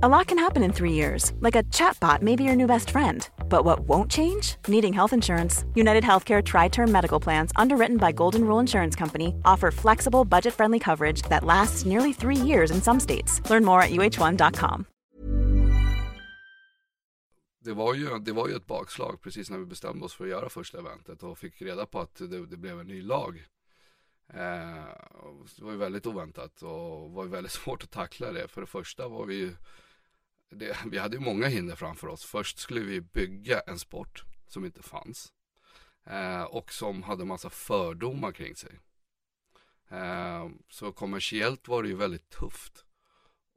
A lot can happen in three years, like a chatbot may be your new best friend. But what won't change? Needing health insurance. United Healthcare Tri Term Medical Plans, underwritten by Golden Rule Insurance Company, offer flexible, budget friendly coverage that lasts nearly three years in some states. Learn more at uh1.com. Det var, ju, det var ju ett bakslag precis när vi bestämde oss för att göra första eventet och fick reda på att det, det blev en ny lag. Eh, det var ju väldigt oväntat och var ju väldigt svårt att tackla det. För det första var vi ju det, vi hade ju många hinder framför oss. Först skulle vi bygga en sport som inte fanns. Eh, och som hade massa fördomar kring sig. Eh, så kommersiellt var det ju väldigt tufft.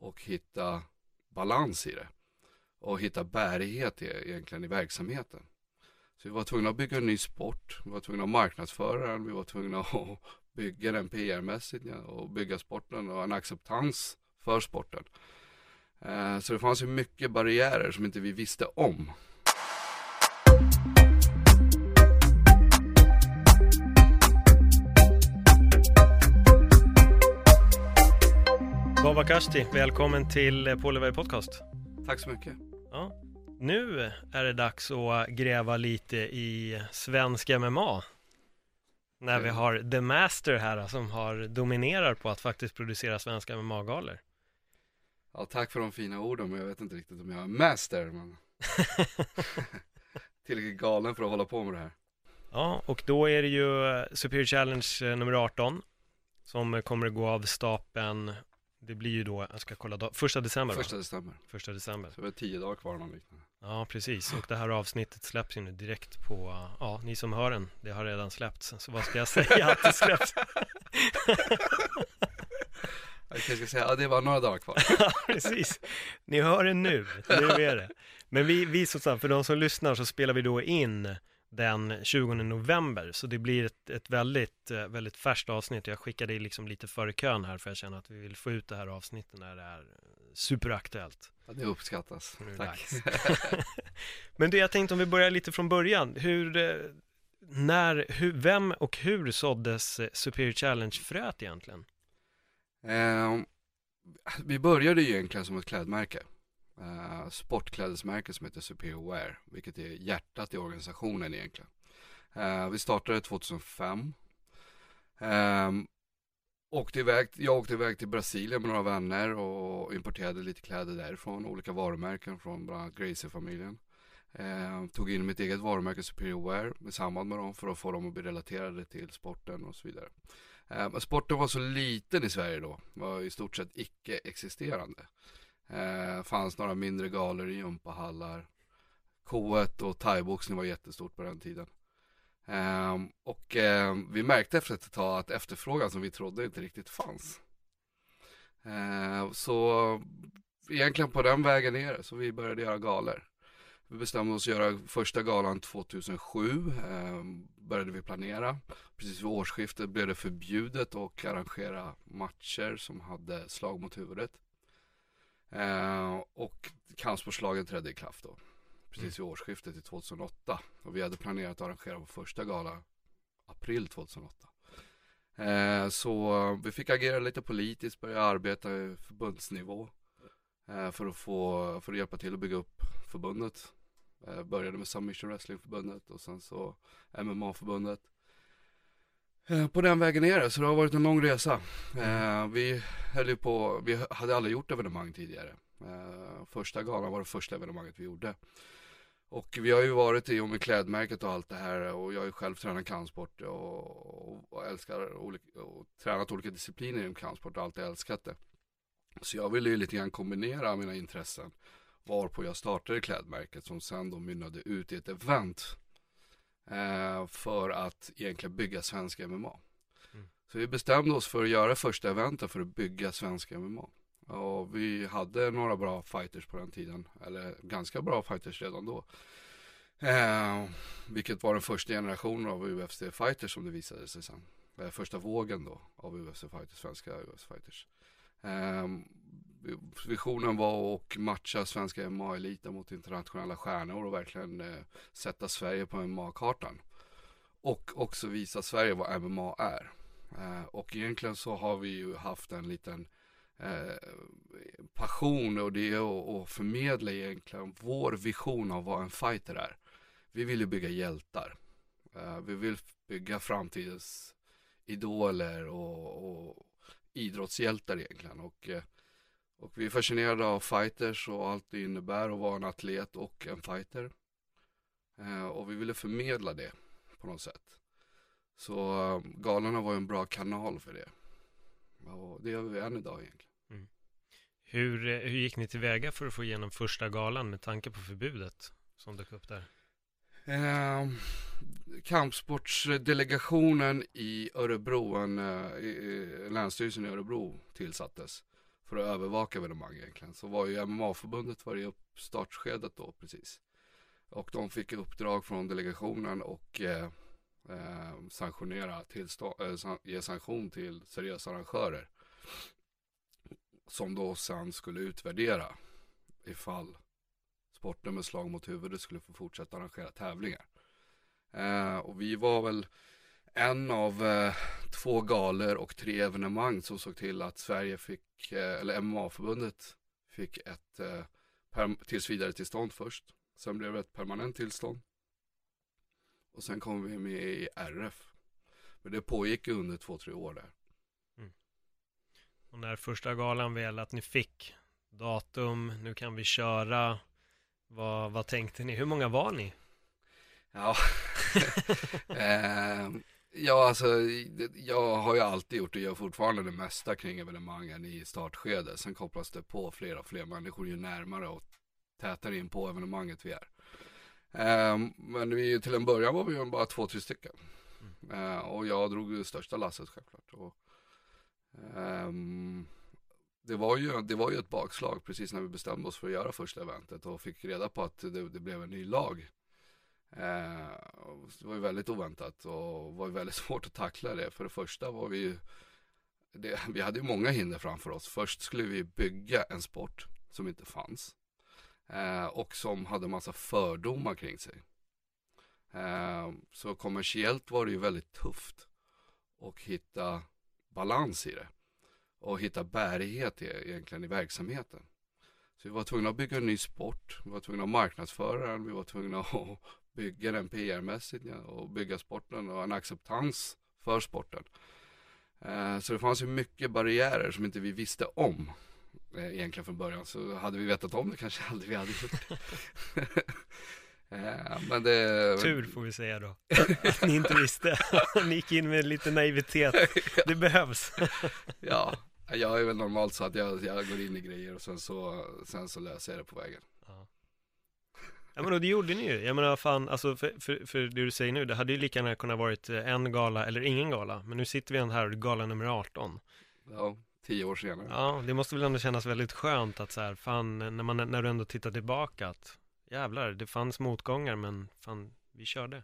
att hitta balans i det. Och hitta bärighet i, egentligen i verksamheten. Så vi var tvungna att bygga en ny sport. Vi var tvungna att marknadsföra den. Vi var tvungna att bygga den PR-mässigt och bygga sporten och en acceptans för sporten. Eh, så det fanns ju mycket barriärer som inte vi visste om. Baba Kashti, välkommen till Polevaj Podcast. Tack så mycket. Ja. Nu är det dags att gräva lite i svensk MMA. När vi har The Master här som har dominerar på att faktiskt producera svenska MMA-galor. Ja, tack för de fina orden, men jag vet inte riktigt om jag är master. Men... Tillräckligt galen för att hålla på med det här. Ja, och då är det ju eh, Superior Challenge eh, nummer 18 som kommer att gå av stapeln. Det blir ju då, jag ska kolla, då, första december Första december. Första december. Så det är tio dagar kvar någon liknande. Ja, precis. Och det här avsnittet släpps ju nu direkt på, ja, ni som hör den, det har redan släppts. Så vad ska jag säga att det släpps? Jag kanske ska säga, ja det var några dagar kvar. Precis. Ni hör det nu, nu är det. Men vi, vi som sagt, för de som lyssnar så spelar vi då in den 20 november, så det blir ett, ett väldigt, eh, väldigt färskt avsnitt. Jag skickade liksom lite före kön här för jag känner att vi vill få ut det här avsnittet när det är superaktuellt. Ja, det uppskattas. Tack. Men det jag tänkte om vi börjar lite från början, hur, eh, när, hur, vem och hur såddes Superior Challenge-fröet egentligen? Eh, vi började ju egentligen som ett klädmärke. Eh, sportklädesmärke som heter Superior Wear, vilket är hjärtat i organisationen egentligen. Eh, vi startade 2005. Eh, åkte iväg, jag åkte iväg till Brasilien med några vänner och importerade lite kläder därifrån, olika varumärken från bland annat Gracie-familjen. Eh, tog in mitt eget varumärke Superior Wear i samband med dem för att få dem att bli relaterade till sporten och så vidare. Eh, sporten var så liten i Sverige då, var i stort sett icke-existerande. Eh, fanns några mindre galor i gympahallar. K1 och thaiboxning var jättestort på den tiden. Eh, och eh, vi märkte efter ett tag att efterfrågan som vi trodde inte riktigt fanns. Eh, så egentligen på den vägen ner så vi började göra galor. Vi bestämde oss att göra första galan 2007. Eh, började vi planera. Precis vid årsskiftet blev det förbjudet att arrangera matcher som hade slag mot huvudet. Eh, och kampsportslagen trädde i kraft då. Precis vid årsskiftet i 2008. Och vi hade planerat att arrangera vår första gala april 2008. Eh, så vi fick agera lite politiskt, börja arbeta i förbundsnivå. Eh, för att få, för att hjälpa till att bygga upp förbundet. Jag började med Submission Wrestling-förbundet och sen så MMA-förbundet. Eh, på den vägen är det, så det har varit en lång resa. Eh, vi höll ju på, vi hade aldrig gjort evenemang tidigare. Första galan var det första evenemanget vi gjorde. Och vi har ju varit i och med klädmärket och allt det här och jag har ju själv tränat kampsport och, och, älskar olika, och tränat olika discipliner inom kampsport och alltid älskat det. Så jag ville ju lite grann kombinera mina intressen varpå jag startade klädmärket som sen då mynnade ut i ett event eh, för att egentligen bygga svenska MMA. Mm. Så vi bestämde oss för att göra första eventet för att bygga svenska MMA. Och vi hade några bra fighters på den tiden, eller ganska bra fighters redan då. Eh, vilket var den första generationen av UFC-fighters som det visade sig sen. Eh, första vågen då av UFC-fighters, svenska UFC-fighters. Eh, visionen var att matcha svenska MMA-eliten mot internationella stjärnor och verkligen eh, sätta Sverige på MMA-kartan. Och också visa Sverige vad MMA är. Eh, och egentligen så har vi ju haft en liten eh, passion och det är att förmedla egentligen vår vision av vad en fighter är. Vi vill ju bygga hjältar. Eh, vi vill bygga framtidens idoler och, och idrottshjältar egentligen. Och, eh, och vi är fascinerade av fighters och allt det innebär att vara en atlet och en fighter. Uh, och vi ville förmedla det på något sätt. Så Galarna var en bra kanal för det. Och det gör vi än idag egentligen. Mm. Hur, hur gick ni tillväga för att få igenom första galan med tanke på förbudet som dök upp där? Eh, kampsportsdelegationen i Örebro, en, eh, länsstyrelsen i Örebro tillsattes för att övervaka evenemang egentligen. Så var ju MMA-förbundet var i uppstartsskedet då precis. Och de fick uppdrag från delegationen och eh, eh, sanktionera tillstånd, eh, ge sanktion till seriösa arrangörer. Som då sen skulle utvärdera ifall sporten med slag mot huvudet skulle få fortsätta arrangera tävlingar. Eh, och vi var väl en av eh, två galer och tre evenemang som såg till att Sverige fick, eh, eller MMA-förbundet fick ett eh, tills vidare tillstånd först. Sen blev det ett permanent tillstånd. Och sen kom vi med i RF. Men det pågick under två, tre år där. Mm. Och när första galan väl att ni fick datum, nu kan vi köra. Vad, vad tänkte ni? Hur många var ni? Ja, eh, ja alltså jag har ju alltid gjort och gör fortfarande det mesta kring evenemangen i startskedet. Sen kopplas det på fler och fler människor ju närmare och tätare in på evenemanget vi är. Eh, men vi, till en början var vi bara två, tre stycken. Mm. Eh, och jag drog det största lasset självklart. Och, ehm, det var, ju, det var ju ett bakslag precis när vi bestämde oss för att göra första eventet och fick reda på att det, det blev en ny lag. Eh, det var ju väldigt oväntat och var ju väldigt svårt att tackla det. För det första var vi ju, det, vi hade ju många hinder framför oss. Först skulle vi bygga en sport som inte fanns. Eh, och som hade massa fördomar kring sig. Eh, så kommersiellt var det ju väldigt tufft. Och hitta balans i det och hitta bärighet i, egentligen i verksamheten. Så vi var tvungna att bygga en ny sport, vi var tvungna att marknadsföra den, vi var tvungna att bygga den PR-mässigt och bygga sporten och en acceptans för sporten. Eh, så det fanns ju mycket barriärer som inte vi visste om eh, egentligen från början. Så hade vi vetat om det kanske aldrig vi hade gjort det. Eh, men det... Tur får vi säga då, att ni inte visste. ni gick in med lite naivitet. Det behövs. ja, jag är väl normalt så att jag, jag går in i grejer och sen så, sen så löser jag det på vägen. Ja. Men det gjorde ni ju. Jag menar fan, alltså för, för, för det du säger nu, det hade ju lika gärna kunnat varit eh, en gala eller ingen gala. Men nu sitter vi ändå här och gala nummer 18. Ja, tio år senare. Ja, det måste väl ändå kännas väldigt skönt att så här, fan, när, man, när du ändå tittar tillbaka att jävlar, det fanns motgångar men fan, vi körde.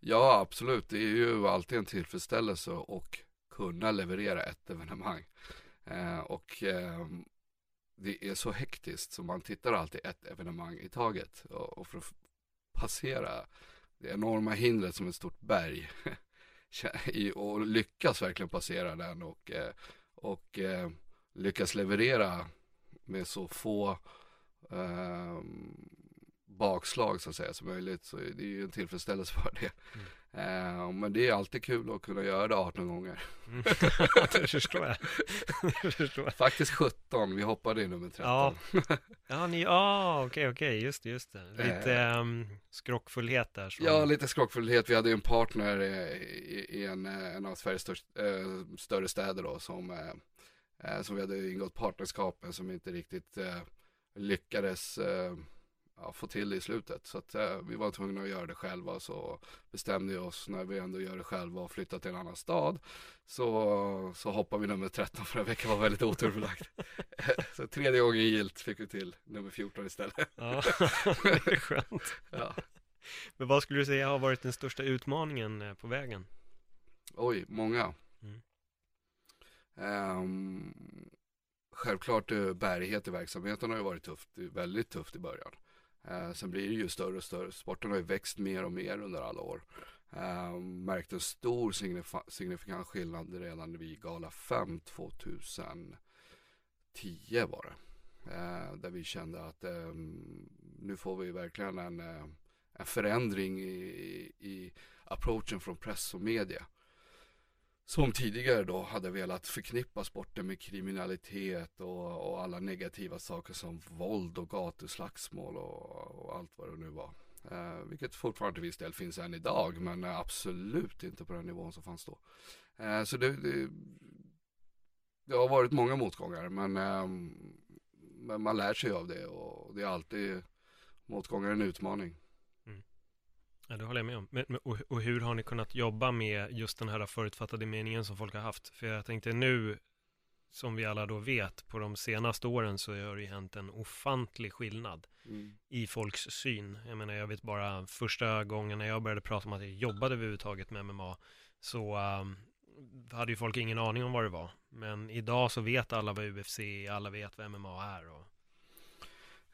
Ja, absolut. Det är ju alltid en tillfredsställelse och kunna leverera ett evenemang. Eh, och eh, det är så hektiskt så man tittar alltid ett evenemang i taget. Och, och för att passera det enorma hindret som ett stort berg och lyckas verkligen passera den och, eh, och eh, lyckas leverera med så få eh, bakslag så att säga som möjligt så det är ju en tillfredsställelse för det. Mm. Uh, men det är alltid kul att kunna göra det 18 gånger. Mm. det förstår jag. det förstår jag. Faktiskt 17, vi hoppade i nummer 13. Ja, ja ni, ah, okej, okay, okej, okay, just det, just det. Lite um, skrockfullhet där. Så. Ja, lite skrockfullhet. Vi hade ju en partner i, i en, en av Sveriges största, äh, större städer då som, äh, som vi hade ingått partnerskap med som inte riktigt lyckades ja, få till det i slutet. Så att eh, vi var tvungna att göra det själva. Så bestämde vi oss när vi ändå gör det själva och flyttar till en annan stad. Så, så hoppar vi nummer 13 för den veckan var väldigt oturbelagt. så tredje gången gilt fick vi till nummer 14 istället. ja, det är skönt. Ja. Men vad skulle du säga har varit den största utmaningen eh, på vägen? Oj, många. Mm. Um, självklart eh, bärighet i verksamheten har ju varit tufft, väldigt tufft i början. Eh, sen blir det ju större och större. Sporten har ju växt mer och mer under alla år. Eh, märkte en stor signif signifikant skillnad redan vid gala 5 2010 var det. Eh, där vi kände att eh, nu får vi verkligen en, eh, en förändring i, i approachen från press och media. Som tidigare då hade velat förknippa sporten med kriminalitet och, och alla negativa saker som våld och gatuslagsmål och, och allt vad det nu var. Eh, vilket fortfarande till viss del finns än idag men absolut inte på den nivån som fanns då. Eh, så det, det, det, har varit många motgångar men, eh, men man lär sig av det och det är alltid motgångar en utmaning. Ja, det håller jag med om. Men, och, och, hur har ni kunnat jobba med just den här förutfattade meningen som folk har haft? För jag tänkte nu, som vi alla då vet, på de senaste åren så har det ju hänt en ofantlig skillnad mm. i folks syn. Jag menar, jag vet bara första gången när jag började prata om att jag jobbade överhuvudtaget med MMA så um, hade ju folk ingen aning om vad det var. Men idag så vet alla vad UFC är, alla vet vad MMA är. Och...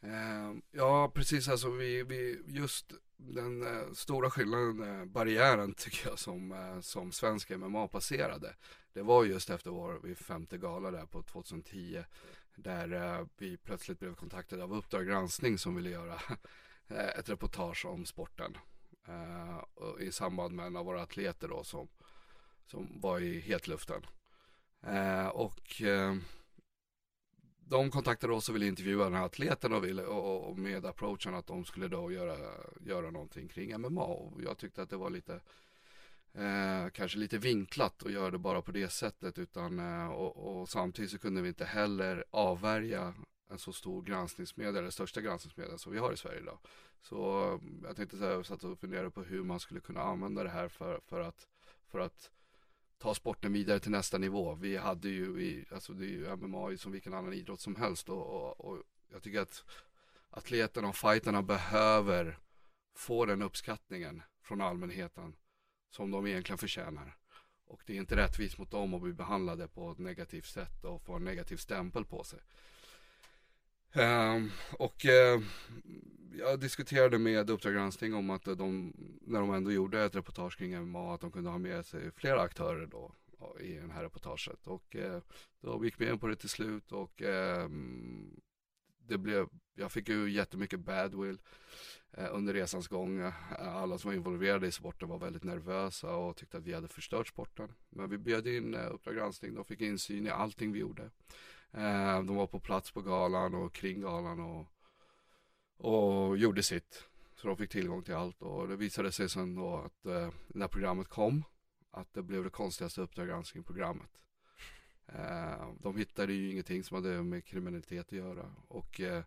Uh, ja, precis. Alltså vi, vi just den eh, stora skillnaden, eh, barriären tycker jag som, eh, som svensk MMA passerade. Det var just efter vår femte gala där på 2010. Där eh, vi plötsligt blev kontaktade av Uppdrag granskning som ville göra eh, ett reportage om sporten. Eh, I samband med en av våra atleter då som som var i hetluften. Eh, och eh, de kontaktade oss och ville intervjua den här atleten och, ville, och, och med approachen att de skulle då göra, göra någonting kring MMA och jag tyckte att det var lite eh, kanske lite vinklat att göra det bara på det sättet utan eh, och, och, samtidigt så kunde vi inte heller avvärja en så stor granskningsmedia, eller största granskningsmedia som vi har i Sverige idag. Så eh, jag tänkte så här, jag satt och funderade på hur man skulle kunna använda det här för, för att, för att ta sporten vidare till nästa nivå. Vi hade ju, vi, alltså det är ju MMA som vilken annan idrott som helst och, och, och jag tycker att atleterna och fighterna behöver få den uppskattningen från allmänheten som de egentligen förtjänar. Och det är inte rättvist mot dem att bli behandlade på ett negativt sätt och få en negativ stämpel på sig. Um, och uh, jag diskuterade med Uppdrag granskning om att de, när de ändå gjorde ett reportage kring MMA, att de kunde ha med sig flera aktörer då i det här reportaget. Och eh, uh, de gick med på det till slut och um, det blev, jag fick ju jättemycket badwill eh, under resans gång. Alla som var involverade i sporten var väldigt nervösa och tyckte att vi hade förstört sporten. Men vi bjöd in Uppdrag granskning, de fick insyn i allting vi gjorde. Eh, de var på plats på galan och kring galan och, och gjorde sitt. Så de fick tillgång till allt och det visade sig sen då att eh, när programmet kom att det blev det konstigaste Uppdrag granskning-programmet. Eh, de hittade ju ingenting som hade med kriminalitet att göra och eh,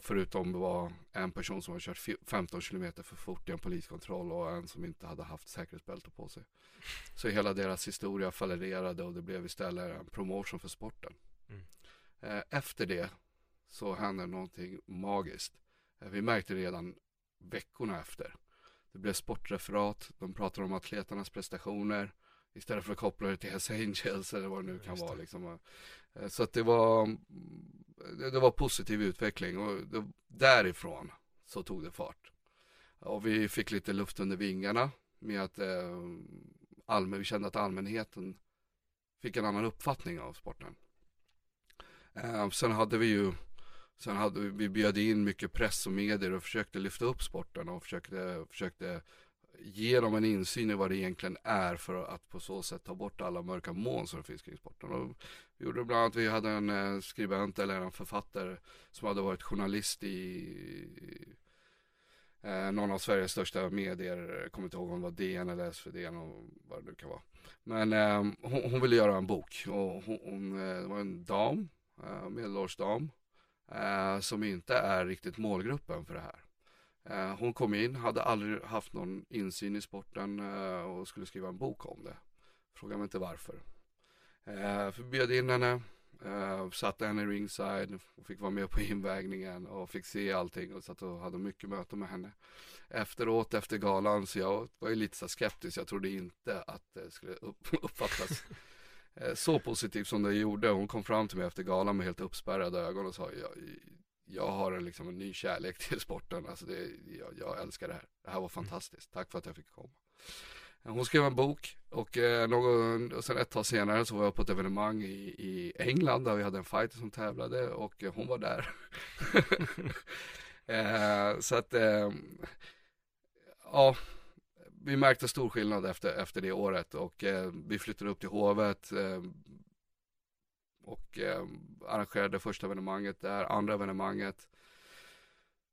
förutom det var en person som hade kört 15 kilometer för fort i en poliskontroll och en som inte hade haft säkerhetsbälte på sig. Så hela deras historia fallerade och det blev istället en promotion för sporten. Mm. Eh, efter det så hände någonting magiskt. Eh, vi märkte redan veckorna efter. Det blev sportreferat, de pratade om atleternas prestationer istället för att koppla det till Hells Angels eller vad det nu kan vara. Liksom. Eh, så att det var, det var positiv utveckling och det, därifrån så tog det fart. Och vi fick lite luft under vingarna med att eh, allmän, vi kände att allmänheten fick en annan uppfattning av sporten. Eh, sen hade vi ju Sen hade vi, vi bjöd in mycket press och medier och försökte lyfta upp sporten och försökte, försökte ge dem en insyn i vad det egentligen är för att på så sätt ta bort alla mörka moln som finns kring sporten. Och vi gjorde bland annat, vi hade en eh, skribent eller en författare som hade varit journalist i eh, någon av Sveriges största medier, jag kommer inte ihåg om det var DN eller SvD och vad det nu kan vara. Men eh, hon, hon, ville göra en bok och hon, hon eh, det var en dam, eh, medelålders dam, eh, som inte är riktigt målgruppen för det här. Eh, hon kom in, hade aldrig haft någon insyn i sporten eh, och skulle skriva en bok om det. Fråga mig inte varför. Eh, Vi bjöd in henne, satte henne ringside och fick vara med på invägningen och fick se allting och satt och hade mycket möten med henne. Efteråt, efter galan, så jag var ju lite så skeptisk. Jag trodde inte att det skulle uppfattas så positivt som det gjorde. Hon kom fram till mig efter galan med helt uppspärrade ögon och sa jag, har en, liksom en ny kärlek till sporten. Alltså det, jag, jag älskar det här. Det här var fantastiskt. Tack för att jag fick komma. Hon skrev en bok och, eh, någon, och sen ett tag senare så var jag på ett evenemang i, i England där vi hade en fighter som tävlade och hon var där. eh, så att, eh, ja, vi märkte stor skillnad efter, efter det året och eh, vi flyttade upp till hovet eh, och eh, arrangerade första evenemanget där, andra evenemanget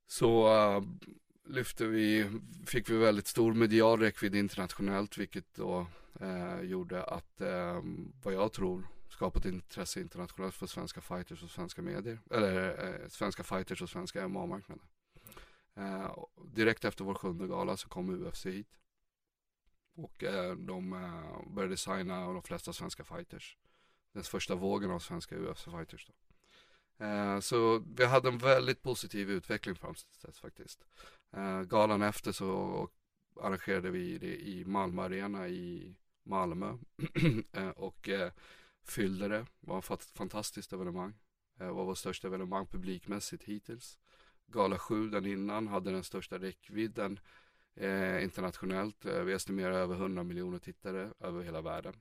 så uh, lyfte vi, fick vi väldigt stor medial räckvidd internationellt vilket då eh, gjorde att, eh, vad jag tror, skapat intresse internationellt för svenska fighters och svenska medier, eller eh, svenska fighters och svenska MMA-marknaden. direkt efter vår sjunde gala så kom UFC hit. Och de började signa de flesta svenska fighters. Den första vågen av svenska UFC-fighters. Eh, så vi hade en väldigt positiv utveckling fram till dess faktiskt. Eh, galan efter så arrangerade vi det i Malmö Arena i Malmö eh, och fyllde det. Det var ett fantastiskt evenemang. Det var vårt största evenemang publikmässigt hittills. Gala 7 den innan hade den största räckvidden eh, internationellt. vi estimerar över 100 miljoner tittare över hela världen.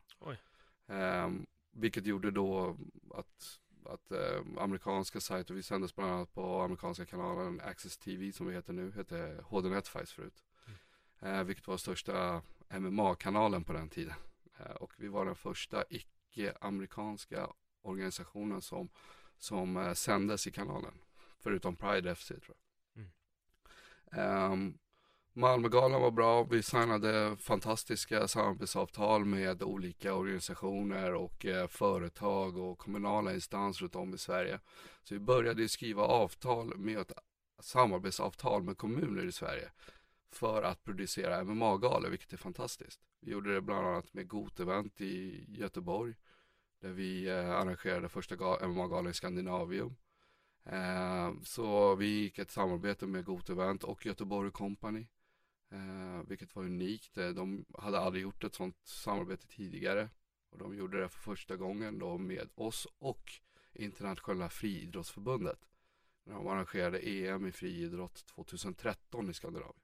Eh, vilket gjorde då att att eh, amerikanska sajter, vi sändes bland annat på amerikanska kanalen Access TV som vi heter nu, hette HD Netfights förut. Mm. Eh, vilket var största MMA-kanalen på den tiden. Eh, och vi var den första icke-amerikanska organisationen som, som eh, sändes i kanalen. Förutom Pride FC tror jag. Mm. Um, Malmögalan var bra. Vi signade fantastiska samarbetsavtal med olika organisationer och eh, företag och kommunala instanser runt om i Sverige. Så vi började skriva avtal med ett samarbetsavtal med kommuner i Sverige för att producera MMA-galor, vilket är fantastiskt. Vi gjorde det bland annat med Got Event i Göteborg, där vi eh, arrangerade första MMA-galan i Skandinavium. Eh, så vi gick ett samarbete med Got Event och Göteborg Company Eh, vilket var unikt. Eh, de hade aldrig gjort ett sådant samarbete tidigare. Och de gjorde det för första gången då med oss och Internationella friidrottsförbundet. När de arrangerade EM i friidrott 2013 i Skandinavien.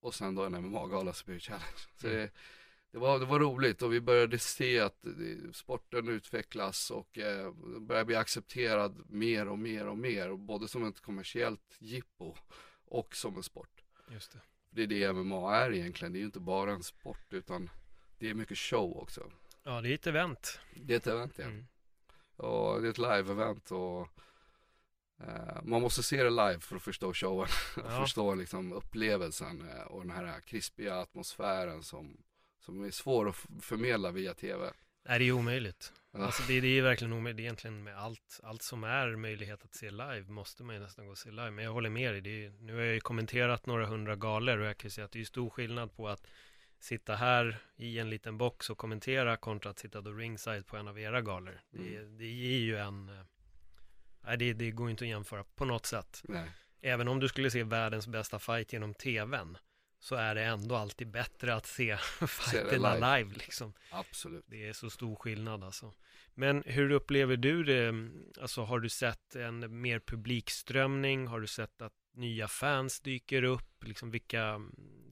Och sen då en MMA-gala Spirit Challenge. Så mm. det, det, var, det var roligt och vi började se att sporten utvecklas och eh, börjar bli accepterad mer och mer och mer. Både som ett kommersiellt jippo och som en sport. Just det. Det är det MMA är egentligen. Det är ju inte bara en sport utan det är mycket show också. Ja, det är ett event. Det är ett event, ja. Mm. Och det är ett live-event och eh, man måste se det live för att förstå showen. Ja. förstå liksom upplevelsen eh, och den här krispiga atmosfären som, som är svår att förmedla via tv. Nej, det är omöjligt. Alltså det, det är verkligen omöjligt, egentligen med allt, allt som är möjlighet att se live måste man ju nästan gå och se live. Men jag håller med dig, det är, nu har jag ju kommenterat några hundra galor och jag kan ju säga att det är stor skillnad på att sitta här i en liten box och kommentera kontra att sitta då ringside på en av era galor. Det, mm. det ger ju en, eh, nej det, det går ju inte att jämföra på något sätt. Nej. Även om du skulle se världens bästa fight genom tvn så är det ändå alltid bättre att se fighterna live. live liksom. Absolut. Det är så stor skillnad alltså. Men hur upplever du det? Alltså har du sett en mer publikströmning? Har du sett att nya fans dyker upp? Liksom vilka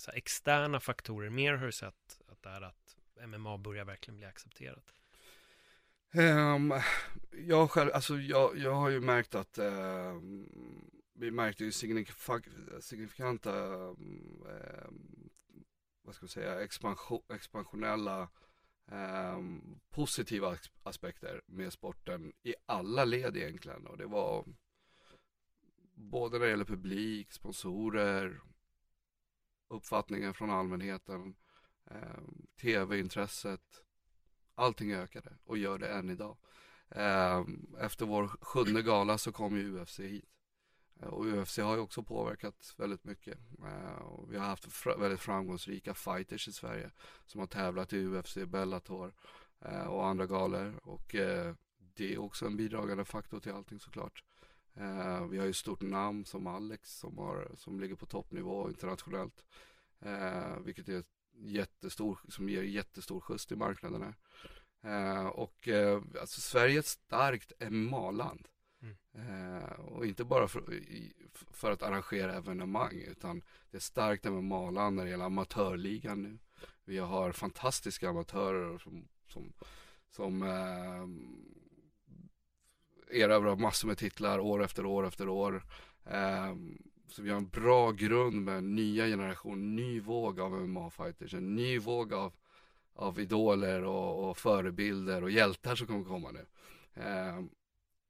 här, externa faktorer mer har du sett att det är att MMA börjar verkligen bli accepterat? Um, jag själv, alltså jag, jag har ju märkt att um, vi märkte ju signifikanta, eh, vad ska vi säga, expansion, expansionella eh, positiva aspekter med sporten i alla led egentligen. Och det var både när det gäller publik, sponsorer, uppfattningen från allmänheten, eh, tv-intresset. Allting ökade och gör det än idag. Eh, efter vår sjunde gala så kom ju UFC hit. Eh, och UFC har ju också påverkat väldigt mycket. Eh, och vi har haft väldigt framgångsrika fighters i Sverige som har tävlat i UFC, Bellator eh, och andra galor. Och det är också en bidragande faktor till allting såklart. Vi har ju stort namn som Alex som, har, som ligger på toppnivå internationellt. Vilket är jättestor, som ger jättestor skjuts till marknaderna. Och alltså Sverige är ett starkt MMA-land. Mm. Eh, och inte bara för, för, att arrangera evenemang utan det är starkt MMA-land när det gäller amatörligan nu. Vi har fantastiska amatörer som, som, som eh, erövrar massor med titlar år efter år efter år. Eh, så vi har en bra grund med nya generation, ny våg av MMA-fighters, en ny våg av, av idoler och, och förebilder och hjältar som kommer komma nu. Eh,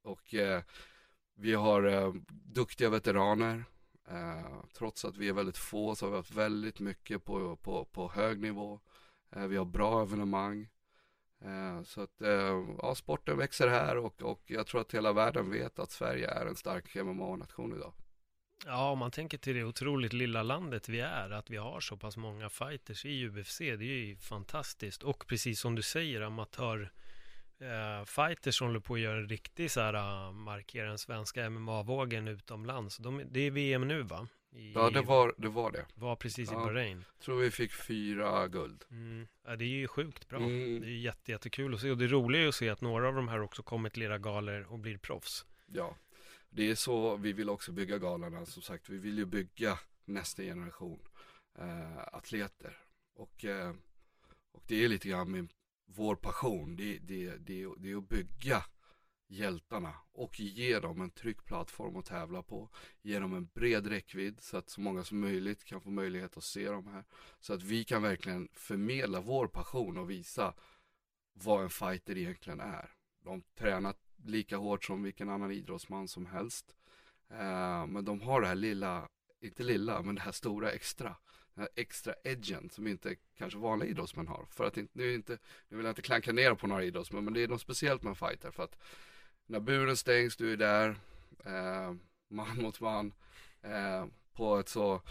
och eh, vi har eh, duktiga veteraner. Eh, trots att vi är väldigt få så har vi haft väldigt mycket på, på, på hög nivå. Eh, vi har bra evenemang. Eh, så att eh, ja, sporten växer här och, och jag tror att hela världen vet att Sverige är en stark MMA-nation idag. Ja, om man tänker till det otroligt lilla landet vi är, att vi har så pass många fighters i UFC, det är ju fantastiskt. Och precis som du säger, amatör eh, fighters som håller på att göra en riktig så här, uh, markera den svenska MMA-vågen utomlands. De, det är VM nu va? I, ja, det var det. Var, det. var precis ja, i Bahrain. tror vi fick fyra guld. Mm. Ja, det är ju sjukt bra. Mm. Det är jätte, jättekul att se. Och det roliga är att se att några av de här också kommer till era galor och blir proffs. Ja, det är så vi vill också bygga galorna. Som sagt, vi vill ju bygga nästa generation eh, atleter. Och, eh, och det är lite grann min, vår passion. Det, det, det, det är att bygga hjältarna och ge dem en trygg plattform att tävla på. Ge dem en bred räckvidd så att så många som möjligt kan få möjlighet att se dem här. Så att vi kan verkligen förmedla vår passion och visa vad en fighter egentligen är. De tränar lika hårt som vilken annan idrottsman som helst. Eh, men de har det här lilla, inte lilla, men det här stora extra. Den här extra edgen som inte kanske vanliga idrottsmän har. För att inte, nu, inte, nu vill jag inte klanka ner på några idrottsmän, men det är något speciellt med fighter. För att när buren stängs, du är där, eh, man mot man, eh, på ett så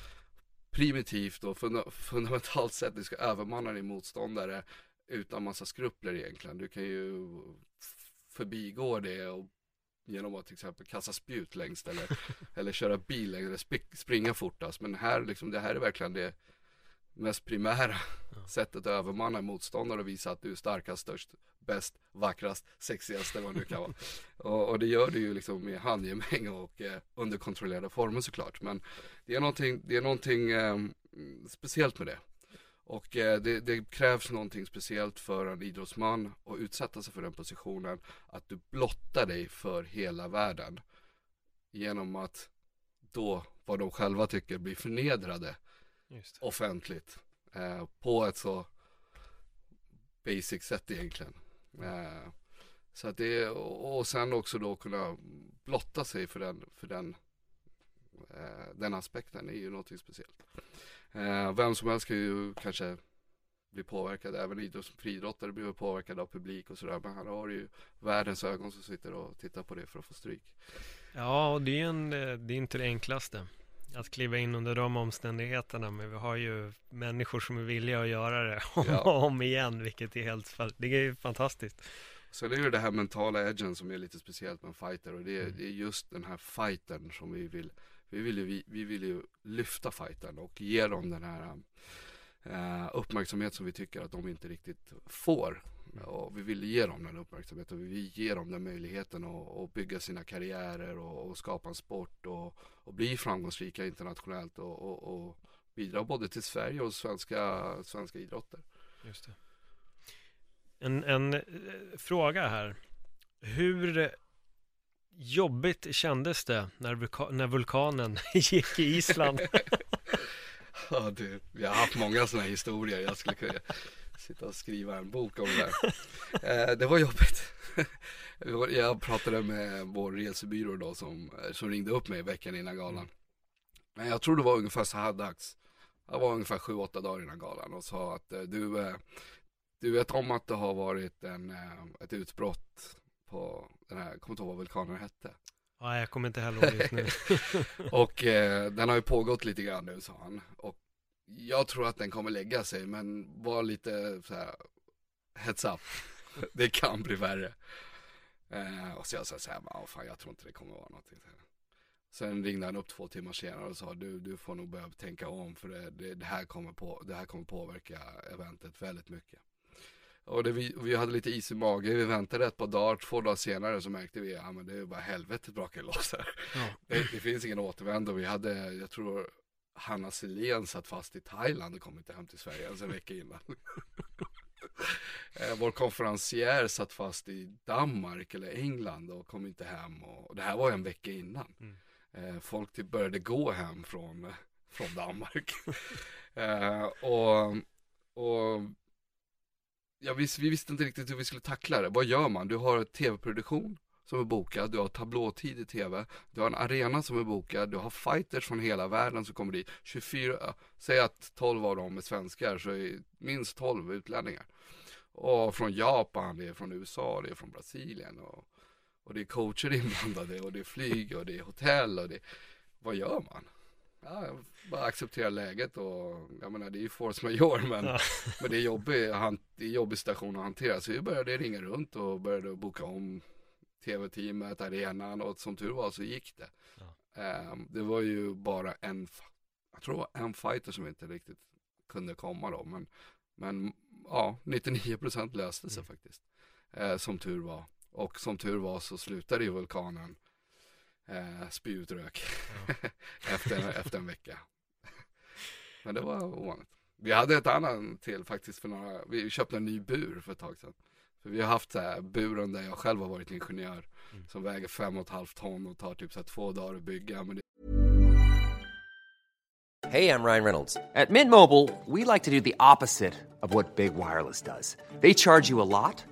primitivt och funda fundamentalt sätt. Du ska övermanna din motståndare utan massa skrupler egentligen. Du kan ju förbigå det och genom att till exempel kasta spjut längst eller, eller köra bil längst eller springa fortast. Men här liksom, det här är verkligen det mest primära ja. sättet att övermanna motståndare och visa att du är starkast, störst, bäst, vackrast, sexigaste vad du kan vara. och, och, det gör du ju liksom med handgemäng och eh, under kontrollerade former såklart. Men det är någonting, det är någonting eh, speciellt med det. Och eh, det, det, krävs någonting speciellt för en idrottsman att utsätta sig för den positionen. Att du blottar dig för hela världen. Genom att då, vad de själva tycker, bli förnedrade offentligt. Eh, på ett så basic sätt egentligen. Eh, så att det, och sen också då kunna blotta sig för den, för den, eh, den aspekten är ju någonting speciellt. Eh, vem som helst kan ju kanske bli påverkad, även idrotts, friidrottare blir påverkade av publik och sådär. Men här har ju världens ögon som sitter och tittar på det för att få stryk. Ja, och det är, en, eh, det är inte det enklaste att kliva in under de omständigheterna men vi har ju människor som är villiga att göra det om ja. och om igen vilket är helt det är fantastiskt. Sen är det det här mentala edgen som är lite speciellt med en fighter och det är, mm. det är just den här fighten som vi vill vi vill ju, vi, vi vill ju lyfta fighten och ge dem den här uh, uppmärksamhet som vi tycker att de inte riktigt får. Och vi vill ge dem den uppmärksamheten, vi vill ge dem den möjligheten att, att bygga sina karriärer och, och, skapa en sport och, och bli framgångsrika internationellt och, och, och bidra både till Sverige och svenska, svenska idrotter. Just det. En, en eh, fråga här. Hur jobbigt kändes det när, vulka när vulkanen gick i Island? ja du, vi har haft många sådana historier. Jag skulle kunna sitta och skriva en bok om det där. Eh, det var jobbigt. jag pratade med vår resebyrå då som, som ringde upp mig veckan innan galan. Men jag tror det var ungefär så här dags. Det var ungefär sju, åtta dagar innan galan och sa att eh, du, eh, du vet om att det har varit en, eh, ett utbrott på den här, jag kommer inte ihåg vad vulkanen hette. Nej, jag kommer inte heller ihåg just nu. och eh, den har ju pågått lite grann nu, sa han. Och jag tror att den kommer lägga sig, men var lite så här, heads up. det kan bli värre. Eh, och så jag sa så här, oh, fan jag tror inte det kommer vara någonting. Sen ringde han upp två timmar senare och sa du, du får nog börja tänka om för det, det, det, här kommer på, det här kommer påverka eventet väldigt mycket. Och det, vi, vi hade lite is i magen, vi väntade ett par dagar, två dagar senare så märkte vi, ja men det är bara helvetet brakar loss här. Ja. Det, det, finns ingen återvändo, vi hade, jag tror Hanna Selén satt fast i Thailand och kom inte hem till Sverige ens en vecka innan. Eh, vår konferencier satt fast i Danmark eller England och kom inte hem. Och, det här var en vecka innan. Mm. Eh, folk typ började gå hem från, från Danmark. och, och ja, vi, vi visste inte riktigt hur vi skulle tackla det. Vad gör man? Du har tv-produktion som är bokad, du har tablåtid i tv, du har en arena som är bokad, du har fighters från hela världen som kommer dit. 24, säg att 12 av dem är svenskar så är minst 12 utlänningar. Och från Japan, det är från USA, det är från Brasilien och, och det är coacher inblandade och det är flyg och det är hotell och det vad gör man? Ja, bara acceptera läget och jag menar det är ju force majeure men, ja. men det är jobbig, det är jobbig situation att hantera så vi började ringa runt och började boka om tv-teamet, arenan och som tur var så gick det. Ja. Um, det var ju bara en, jag tror det var en fighter som inte riktigt kunde komma då, men, men ja, 99% löste sig mm. faktiskt. Uh, som tur var. Och som tur var så slutade ju vulkanen uh, spy ut rök ja. efter, efter en vecka. men det var ovanligt. Vi hade ett annat till faktiskt för några, vi köpte en ny bur för ett tag sedan. För vi har haft så här buren där jag själv har varit ingenjör. Mm. Som väger fem och ett halvt ton och tar typ så här två dagar att bygga. Men det... Hej, jag Ryan Reynolds. På Mint Mobile, we like to do the opposite of what Big Wireless does. They charge you a lot.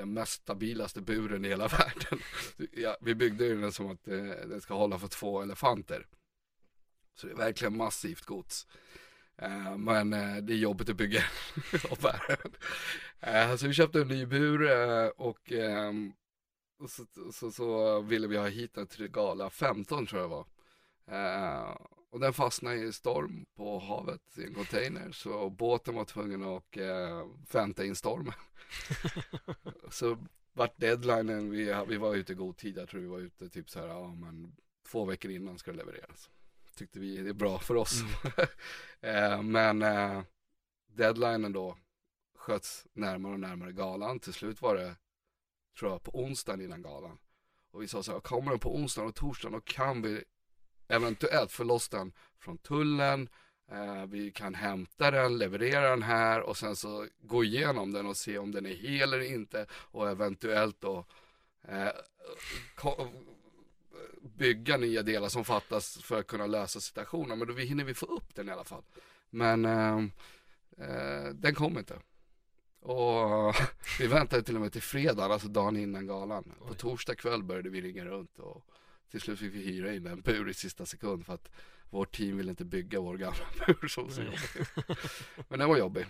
Den mest stabilaste buren i hela världen. Ja, vi byggde den som att eh, den ska hålla för två elefanter. Så det är verkligen massivt gods. Eh, men eh, det är jobbigt att bygga och eh, bära Så vi köpte en ny bur och, ehm, och så, så, så, ville vi ha hit den till 15 tror jag var. och den fastnade i storm på havet i en container så båten var tvungen att vänta in stormen. så vart deadlinen, vi, vi var ute i god tid, jag tror vi var ute typ så här, ja men två veckor innan ska det levereras tyckte vi är bra för oss. Mm. eh, men eh, deadlinen då sköts närmare och närmare galan. Till slut var det, tror jag, på onsdagen innan galan. Och vi sa så här, kommer den på onsdagen och torsdagen då kan vi eventuellt få loss den från tullen. Eh, vi kan hämta den, leverera den här och sen så gå igenom den och se om den är hel eller inte och eventuellt då eh, bygga nya delar som fattas för att kunna lösa situationen. Men då hinner vi få upp den i alla fall. Men eh, eh, den kom inte. Och vi väntade till och med till fredag, alltså dagen innan galan. På torsdag kväll började vi ringa runt och till slut fick vi hyra in en bur i sista sekund för att vårt team ville inte bygga vår gamla bur som så. Men den var jobbig.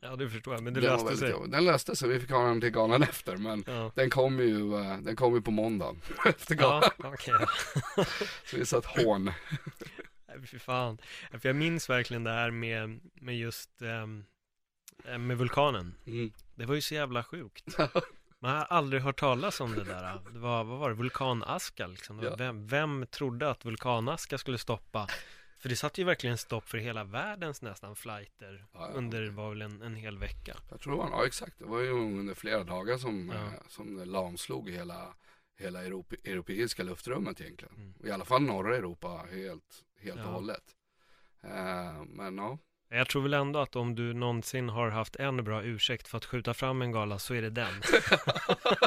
Ja det förstår jag, men det den löste sig. Jobbig. Den löste sig, vi fick ha den till galan efter men ja. den kom ju, eh, den kom ju på måndagen efter galan. Ja, okay. så vi satt hån. Nej, fy fan. För jag minns verkligen det här med, med just um, med vulkanen. Mm. Det var ju så jävla sjukt. Man har aldrig hört talas om det där. Det var, vad var det, vulkanaska liksom. Ja. Vem, vem trodde att vulkanaska skulle stoppa för det satte ju verkligen stopp för hela världens nästan flighter ja, ja. under, var väl en, en hel vecka. Jag tror det var, ja exakt, det var ju under flera dagar som, eh, som det lamslog hela, hela Europe, europeiska luftrummet egentligen. Mm. I alla fall norra Europa helt, helt och hållet. Eh, men ja. Jag tror väl ändå att om du någonsin har haft en bra ursäkt för att skjuta fram en gala så är det den. ja,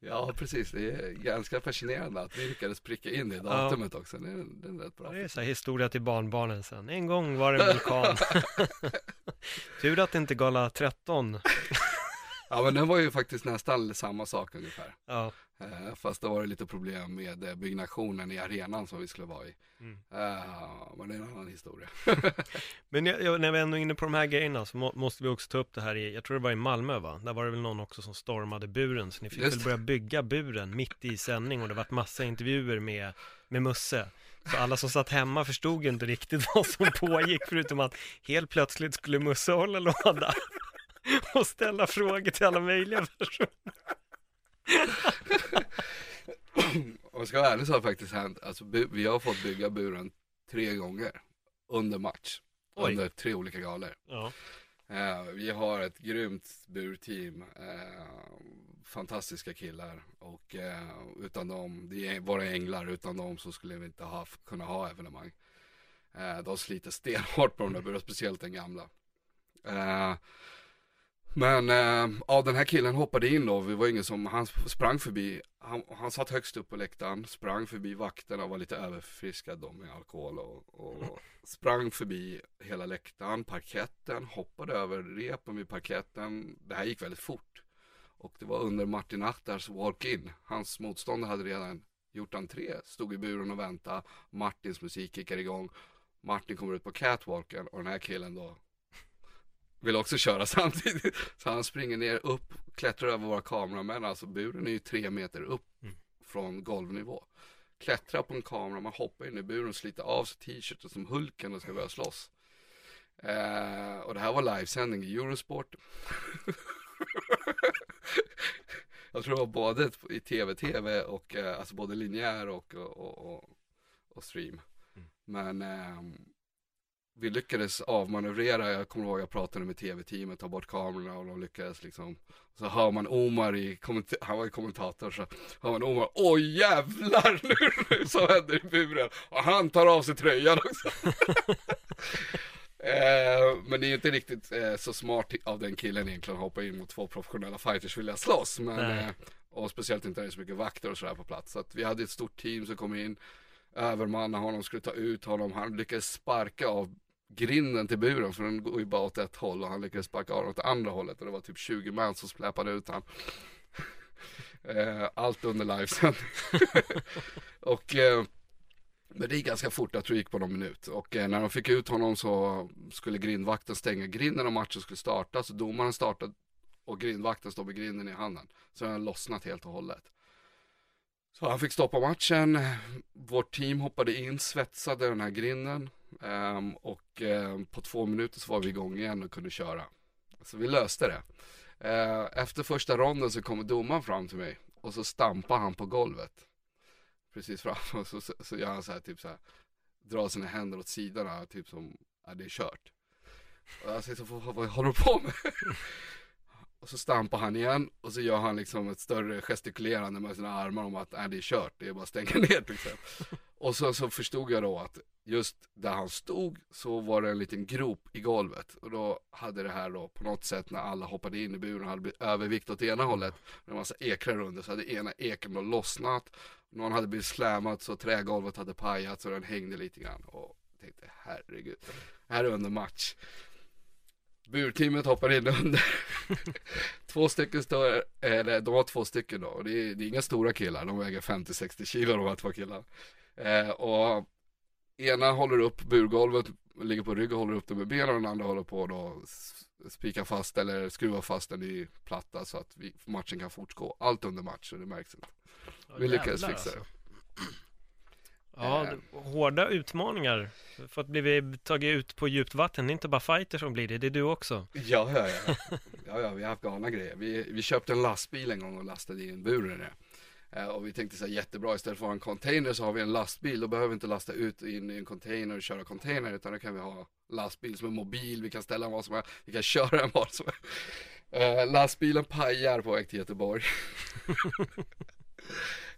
Ja, precis. Det är ganska fascinerande att vi lyckades pricka in det datumet också. Det är, det är rätt bra. Det är så här historia till barnbarnen sen. En gång var det en vulkan. Tur att det inte gala 13. Ja, men den var ju faktiskt nästan samma sak ungefär. Ja, Eh, Fast då var det lite problem med eh, byggnationen i arenan som vi skulle vara i. Mm. Eh, Men det är en annan historia. men jag, jag, när vi ändå är inne på de här grejerna så må, måste vi också ta upp det här i, jag tror det var i Malmö va? Där var det väl någon också som stormade buren, så ni fick Just väl börja bygga buren mitt i sändning och det varit massa intervjuer med, med Musse. Så alla som satt hemma förstod inte riktigt vad som pågick, förutom att helt plötsligt skulle Musse hålla låda och ställa frågor till alla möjliga personer. Om jag ska vara ärlig så har det faktiskt hänt, alltså vi har fått bygga buren tre gånger under match. Oj. Under tre olika galor. Ja, Eh, vi har ett grymt burteam, eh, fantastiska killar och eh, utan dem, det är våra änglar, utan dem så skulle vi inte ha, kunna ha evenemang. Eh, de sliter stenhårt på de där burarna, speciellt den gamla. Men eh, ja, den här killen hoppade in då, vi var ingen som, han sprang förbi, han, han satt högst upp på läktaren, sprang förbi vakterna och var lite överfriskad då med alkohol och, och sprang förbi hela läktaren, parketten, hoppade över repen vid parketten. Det här gick väldigt fort. Och det var under Martin Achtars walk-in. Hans motståndare hade redan gjort entré, stod i buren och väntade. Martins musik kickar igång. Martin kommer ut på catwalken och den här killen då vill också köra samtidigt. Så han springer ner upp, klättrar över våra kameramän. Alltså buren är ju tre meter upp Mm. från golvnivå. Klättrar på en kamera, man hoppar in i buren, sliter av sig t-shirten som Hulken och ska börja slåss. Eh, och det här var livesändning i Eurosport. Jag tror det var både i tv-tv och eh, alltså både linjär och, och, och, och, stream. Mm. Men ehm, vi lyckades avmanövrera, jag kommer ihåg jag pratade med tv-teamet, ta bort kamerorna och de lyckades liksom. Så hör man Omar i, han var ju kommentator så hör man Omar, oj jävlar nu så händer i buren. Och han tar av sig tröjan också. Eh, Men det är ju inte riktigt eh, så smart av den killen egentligen att hoppa in mot två professionella fighters vilja slåss. Men eh, Och speciellt inte när det är så mycket vakter och sådär på plats. Så att vi hade ett stort team som kom in övermanna honom, skulle ta ut honom. Han lyckades sparka av grinden till buren för den går ju bara åt ett håll och han lyckades sparka av den åt andra hållet och det var typ 20 man som släpade ut han. Eh, allt under livesändning. och eh, men det gick ganska fort, jag tror det gick på någon minut. Och eh, när de fick ut honom så skulle grindvakten stänga grinden och matchen skulle starta. Så domaren startade och grindvakten stod med grinden i handen. Så den hade lossnat helt och hållet. Så han fick stoppa matchen. Vårt team hoppade in, svetsade den här grinden. Um, och um, på två minuter så var vi igång igen och kunde köra. Så vi löste det. Uh, efter första ronden så kommer domaren fram till mig och så stampar han på golvet. Precis fram och så, så, så gör han så här typ så här. Drar sina händer åt sidorna typ som, ja det är kört. Och jag säger så, vad, vad håller du på med? Och så stampar han igen och så gör han liksom ett större gestikulerande med sina armar om att nej, det är kört, det är bara att stänga ner liksom. Och sen så förstod jag då att just där han stod så var det en liten grop i golvet. Och då hade det här då på något sätt när alla hoppade in i buren hade blivit övervikt åt ena hållet. Med en massa ekrar under så hade ena eken då lossnat. Någon hade blivit slammad så trägolvet hade pajat så den hängde lite grann. Och jag tänkte herregud, här är under match. Burteamet hoppar in under. två stycken står, eller de var två stycken då. Och det är, det är inga stora killar, de väger 50-60 kilo de här två killarna. Eh, och ena håller upp burgolvet, ligger på rygg och håller upp det med benen och den andra håller på då s- spika fast eller skruva fast den i platta så att vi, matchen kan fortgå. Allt under match så det märks inte. Vi lyckades fixa det. alltså. Ja, det- hårda utmaningar. För att bli tagit ut på djupt vatten, det är inte bara fighter som blir det, det är du också. Ja, ja, ja. ja, ja vi har haft galna grejer. Vi, vi köpte en lastbil en gång och lastade in buren i det. Eh, och vi tänkte så här jättebra, istället för att ha en container så har vi en lastbil. Då behöver vi inte lasta ut in i en container och köra container utan då kan vi ha lastbil som är mobil. Vi kan ställa den var som helst, vi kan köra den var som helst. Eh, lastbilen pajar på väg till Göteborg.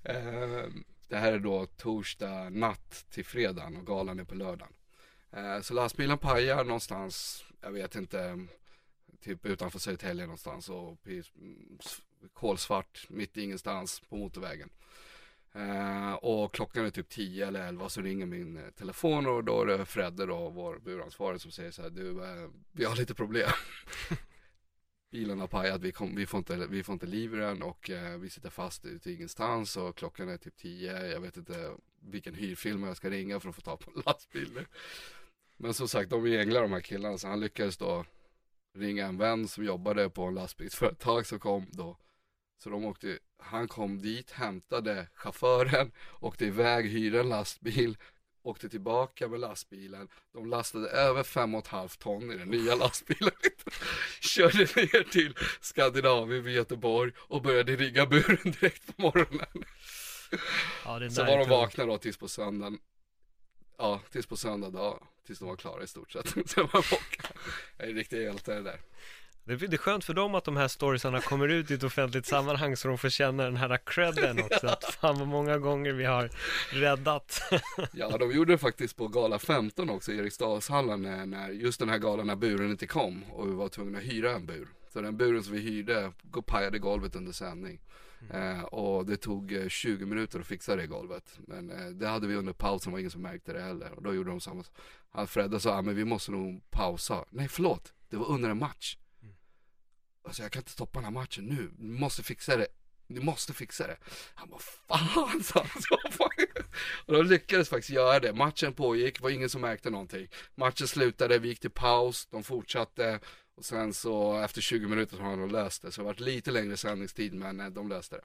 det här är då torsdag natt till fredagen och galan är på lördagen. Eh, så lastbilen pajar någonstans, jag vet inte, typ utanför Södertälje någonstans och kolsvart, mitt i ingenstans på motorvägen. Eh, och klockan är typ 10 eller 11 så ringer min eh, telefon och då är det Fredde då, vår buransvarig som säger så här, du, eh, vi har lite problem. Bilen har pajat, vi, kom, vi, får inte, vi får inte liv i den och eh, vi sitter fast ute i ingenstans och klockan är typ tio. jag vet inte vilken hyrfilm jag ska ringa för att få ta på en lastbil. Men som sagt, de är änglar de här killarna så han lyckades då ringa en vän som jobbade på en lastbilsföretag som kom då så de åkte, han kom dit, hämtade chauffören, åkte iväg, hyrde en lastbil, åkte tillbaka med lastbilen. De lastade över fem och ett halvt ton i den nya lastbilen. Körde ner till Skandinavien vid Göteborg och började rigga buren direkt på morgonen. Ja, Så var de vakna då tills på söndagen. Ja, tills på söndag dag. Tills de var klara i stort sett. Sen var de borta. Jag är riktigt hjälte det där. Det det är skönt för dem att de här storiesarna kommer ut i ett offentligt sammanhang så de får känna den här credden också. Att fan vad många gånger vi har räddat. Ja, de gjorde det faktiskt på gala 15 också i Eriksdalshallen när, när just den här galan när buren inte kom och vi var tvungna att hyra en bur. Så den buren som vi hyrde pajade golvet under sändning. Eh, och det tog eh, 20 minuter att fixa det golvet. Men eh, det hade vi under pausen, var ingen som märkte det heller. Och då gjorde de samma. Fredde sa, ah, men vi måste nog pausa. Nej, förlåt, det var under en match. Alltså jag kan inte stoppa den här matchen nu, ni måste fixa det. Ni måste fixa det. Han bara, fan sa han. Så, fan. Och de lyckades faktiskt göra det. Matchen pågick, var ingen som märkte någonting. Matchen slutade, vi gick till paus, de fortsatte. Och sen så efter 20 minuter så har de löst det. Så det har varit lite längre sändningstid men eh, de löste det.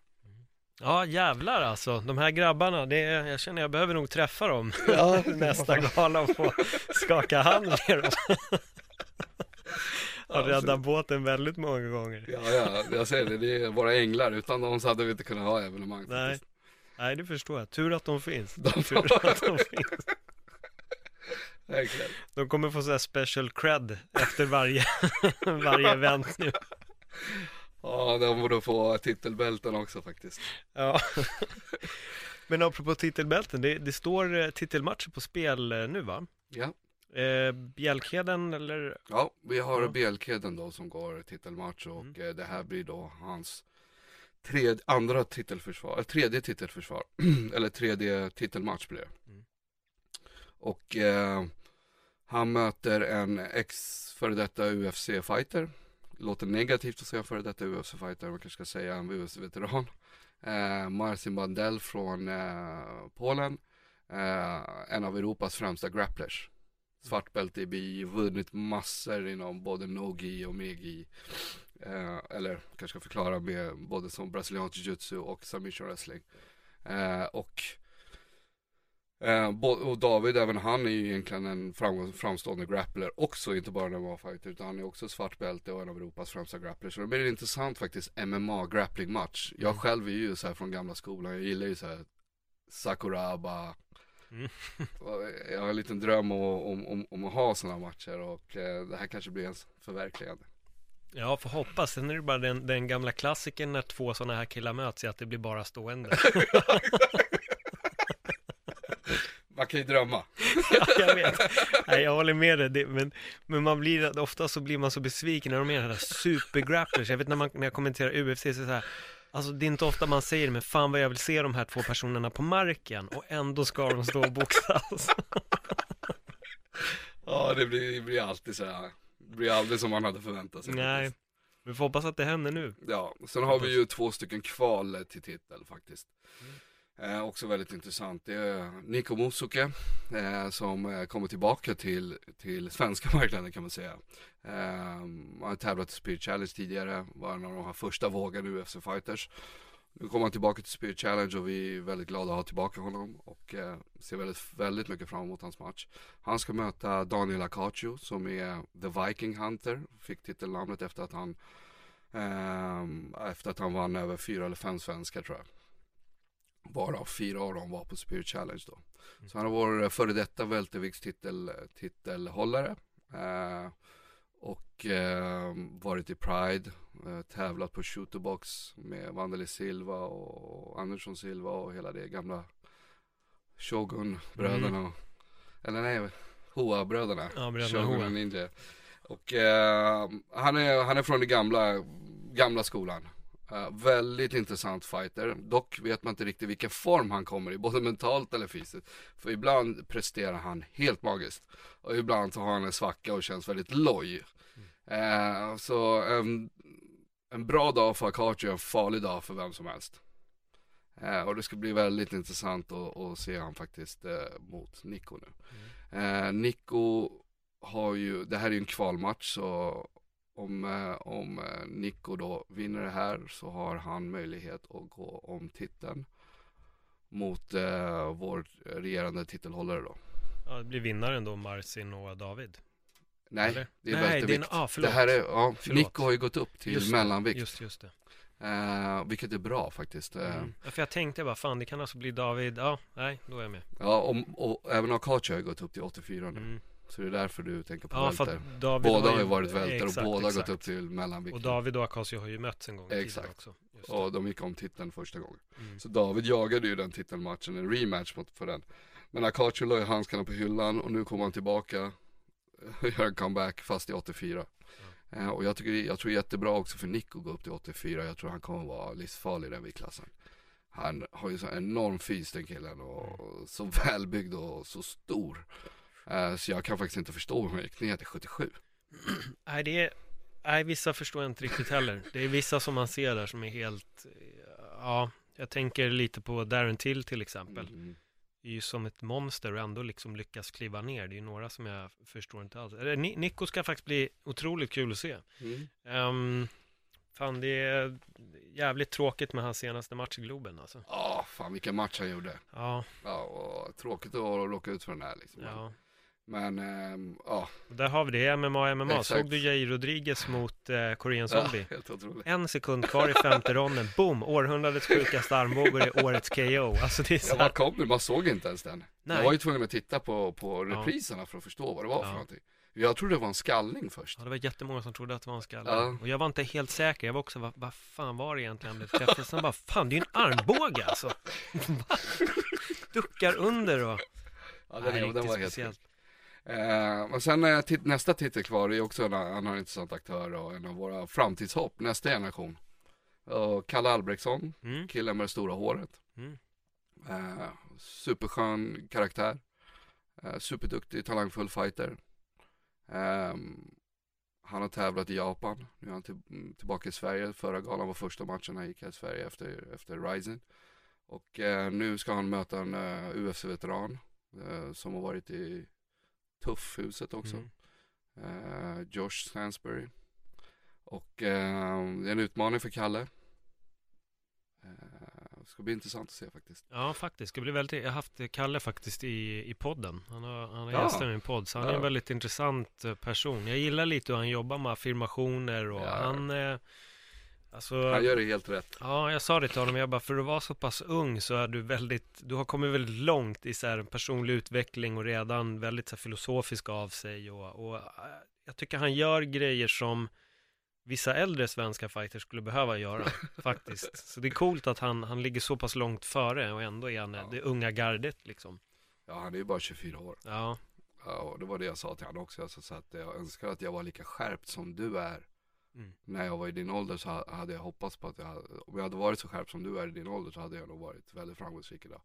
Ja jävlar alltså, de här grabbarna, det är, jag känner jag behöver nog träffa dem Ja, nästa gala och få skaka hand med dem. Har räddat båten väldigt många gånger. Ja, ja, jag säger det, det är våra änglar. Utan dem så hade vi inte kunnat ha evenemang. Nej, faktiskt. nej det förstår jag. Tur att de finns. De- Tur att de finns. Verkligen. De kommer få så här special cred efter varje, varje event nu. Ja, de borde få titelbälten också faktiskt. Ja. Men apropå titelbälten, det, det står eh, titelmatcher på spel eh, nu va? Ja. Eh, Bjälkheden eller? Ja, vi har Ja. Bjälkheden då som går titelmatch och Mm. eh, det här blir då hans tredje, andra titelförsvar, eh, tredje titelförsvar, eller tredje titelmatch blir det. Mm. Och eh, han möter en ex före detta UFC-fighter. Låter negativt att säga före detta UFC-fighter, man kanske ska säga en UFC-veteran. Eh, Marcin Bandel från eh, Polen. En av Europas främsta grapplers svart bälte i BI, vunnit massor inom både no-gi och megi. Eh, eller kanske ska förklara med både som brasiliansk jiu-jitsu och submission wrestling. Eh, och, eh, och David, även han är ju egentligen en framgång, framstående grappler också, inte bara en MMA-fighter utan han är också svart bälte och en av Europas främsta grapplers. Så det blir en intressant faktiskt MMA-grappling match. Jag Mm. själv är ju så här från gamla skolan, jag gillar ju så här Sakuraba, Mm. Jag har en liten dröm om, om, om, om att ha sådana matcher och eh, det här kanske blir ens förverkligande. Ja, får hoppas. Sen är det bara den, den gamla klassikern när två sådana här killar möts i att det blir bara stående. Man kan ju drömma. ja, jag vet. Nej, jag håller med dig. Det, men, men man blir, ofta så blir man så besviken när de är där supergrapplers. Jag vet när, man, när jag kommenterar UFC så är så här, Alltså det är inte ofta man säger men fan vad jag vill se de här två personerna på marken och ändå ska de stå och boxas. Ja, det blir, det blir alltid så här. Det blir aldrig som man hade förväntat sig. Nej, vi får hoppas att det händer nu. Ja, sen har vi ju två stycken kval till titel faktiskt. Eh, också väldigt intressant. Det är Niko Musuke eh, som eh, kommer tillbaka till, till svenska marknaden kan man säga. Eh, han har tävlat i Spirit Challenge tidigare, var en av de här första vågen UFC Fighters. Nu kommer han tillbaka till Spirit Challenge och vi är väldigt glada att ha tillbaka honom och eh, ser väldigt, väldigt mycket fram emot hans match. Han ska möta Daniel Akachu som är The Viking Hunter, fick titelnamnet efter att han eh, efter att han vann över fyra eller fem svenskar tror jag. Varav fyra av dem var på Spirit Challenge då. Så han har varit före detta välterviktstitel titelhållare. Eh, och eh, varit i Pride, eh, tävlat på shooterbox med Vandeli Silva och Andersson Silva och hela det gamla Shogun-bröderna. Eller nej, Hoa-bröderna. Ja, Shogun och Ninja. Och eh, han, är, han är från den gamla, gamla skolan. Uh, väldigt intressant fighter. Dock vet man inte riktigt vilken form han kommer i, både mentalt eller fysiskt. För ibland presterar han helt magiskt. Och ibland så har han en svacka och känns väldigt loj. Mm. Uh, så um, en bra dag för Akachi och en farlig dag för vem som helst. Uh, och det ska bli väldigt intressant att, att se han faktiskt mot Nico nu. Mm. Nico har ju, det här är ju en kvalmatch så om, eh, om eh, Nico då vinner det här så har han möjlighet att gå om titeln mot eh, vår regerande titelhållare då. Ja, det blir vinnaren då, Marcin och David. Nej, Eller? det är Nej, en, ah, förlåt. det här är, ja, förlåt. Nico har ju gått upp till just mellanvikt. Just, just det. Eh, vilket är bra faktiskt. Eh, Mm. Ja, för jag tänkte bara, fan det kan alltså bli David, ja, nej, då är jag med. Ja, och, och även Akachi har gått upp till 84 nu. Mm. Så det är därför du tänker på Ja, välter. att David Båda har ju varit välter och exakt, båda exakt. gått upp till mellanvikt. Och David och Akasio har ju mötts en gång Exakt. också. Just det. Och de gick om titeln första gången. Mm. Så David jagade ju den titelmatchen, en rematch mot, för den. Men Akachi la ju handskarna på hyllan och nu kommer han tillbaka och gör en comeback fast i 84. Eh, och jag, tycker, jag tror jättebra också för Nick att gå upp till 84. Jag tror han kommer vara livsfarlig i den viktklassen. Han har ju så enorm fys den killen och så välbyggd och så stor. Eh, så jag kan faktiskt inte förstå hur han gick ner till 77. Nej, det är, nej, vissa förstår jag inte riktigt heller. Det är vissa som man ser där som är helt, eh, ja, jag tänker lite på Darren Till till exempel. Mm. är ju som ett monster och ändå liksom lyckas kliva ner. Det är ju några som jag förstår inte alls. Nico ska faktiskt bli otroligt kul att se. Mm. Um, fan, det är jävligt tråkigt med hans senaste match i Globen alltså. Ja, fan vilken match han gjorde. Ja, Ja, och tråkigt att råka ut för den här liksom. ja. Men, ehm, ja. Där har vi det, MMA, MMA. Exakt. Såg du Jair Rodriguez mot eh, Korean ja Zombie? helt otroligt. En sekund kvar i femte ronden, boom! Århundradets sjukaste armbåge i årets KO. Alltså det är så Ja, här, vad kom det? Man såg inte ens den. Nej. Jag var ju tvungen att titta på, på Ja. repriserna för att förstå vad det var för Ja. någonting. Jag trodde det var en skallning först. Ja, det var jättemånga som trodde att det var en skalle. Ja. Och jag var inte helt säker. Jag var också, vad, vad fan var det egentligen han blev träffad? Sen bara, fan det är ju en armbåge alltså. Duckar under och... Ja, Nej, den, den riktigt var helt speciellt. Eh, Men sen eh, tit- nästa titel kvar är också en annan intressant aktör och en av våra framtidshopp, nästa generation. Och Kalle Albrektsson, Mm, killen med det stora håret. mm, Eh, superskön karaktär. Eh, superduktig, talangfull fighter. Ehm, han har tävlat i Japan. Nu är han till, mm, tillbaka i Sverige. Förra galan var första matchen han gick här i Sverige efter, efter Rising. Och eh, nu ska han möta en eh, UFC-veteran eh, som har varit i Tuffhuset också. mm. Eh, Josh Stansbury. Och eh, det är en utmaning för Kalle. Eh, ska bli intressant att se faktiskt. Ja, faktiskt. Det blir väldigt... Jag har haft Kalle faktiskt i, i podden. Han har, han har Ja. gästat min podd, så han är Ja. en väldigt intressant person. Jag gillar lite hur han jobbar med affirmationer och Ja. han... Eh, alltså... Han gör det helt rätt. Ja, jag sa det till honom, jag bara, för att vara så pass ung så är du väldigt, du har kommit väldigt långt i så här personlig utveckling och redan väldigt så här filosofisk av sig och, och äh, jag tycker han gör grejer som vissa äldre svenska fighters skulle behöva göra, faktiskt. Så det är coolt att han, han ligger så pass långt före och ändå är han Ja. det unga gardet liksom. Ja, han är ju bara 24 år. Ja, Ja, och det var det jag sa till honom också. Alltså, så att jag önskar att jag var lika skärpt som du är. Mm. När jag var i din ålder så ha- hade jag hoppats på att jag, hade- om jag hade varit så skärpt som du är i din ålder så hade jag nog varit väldigt framgångsrik idag.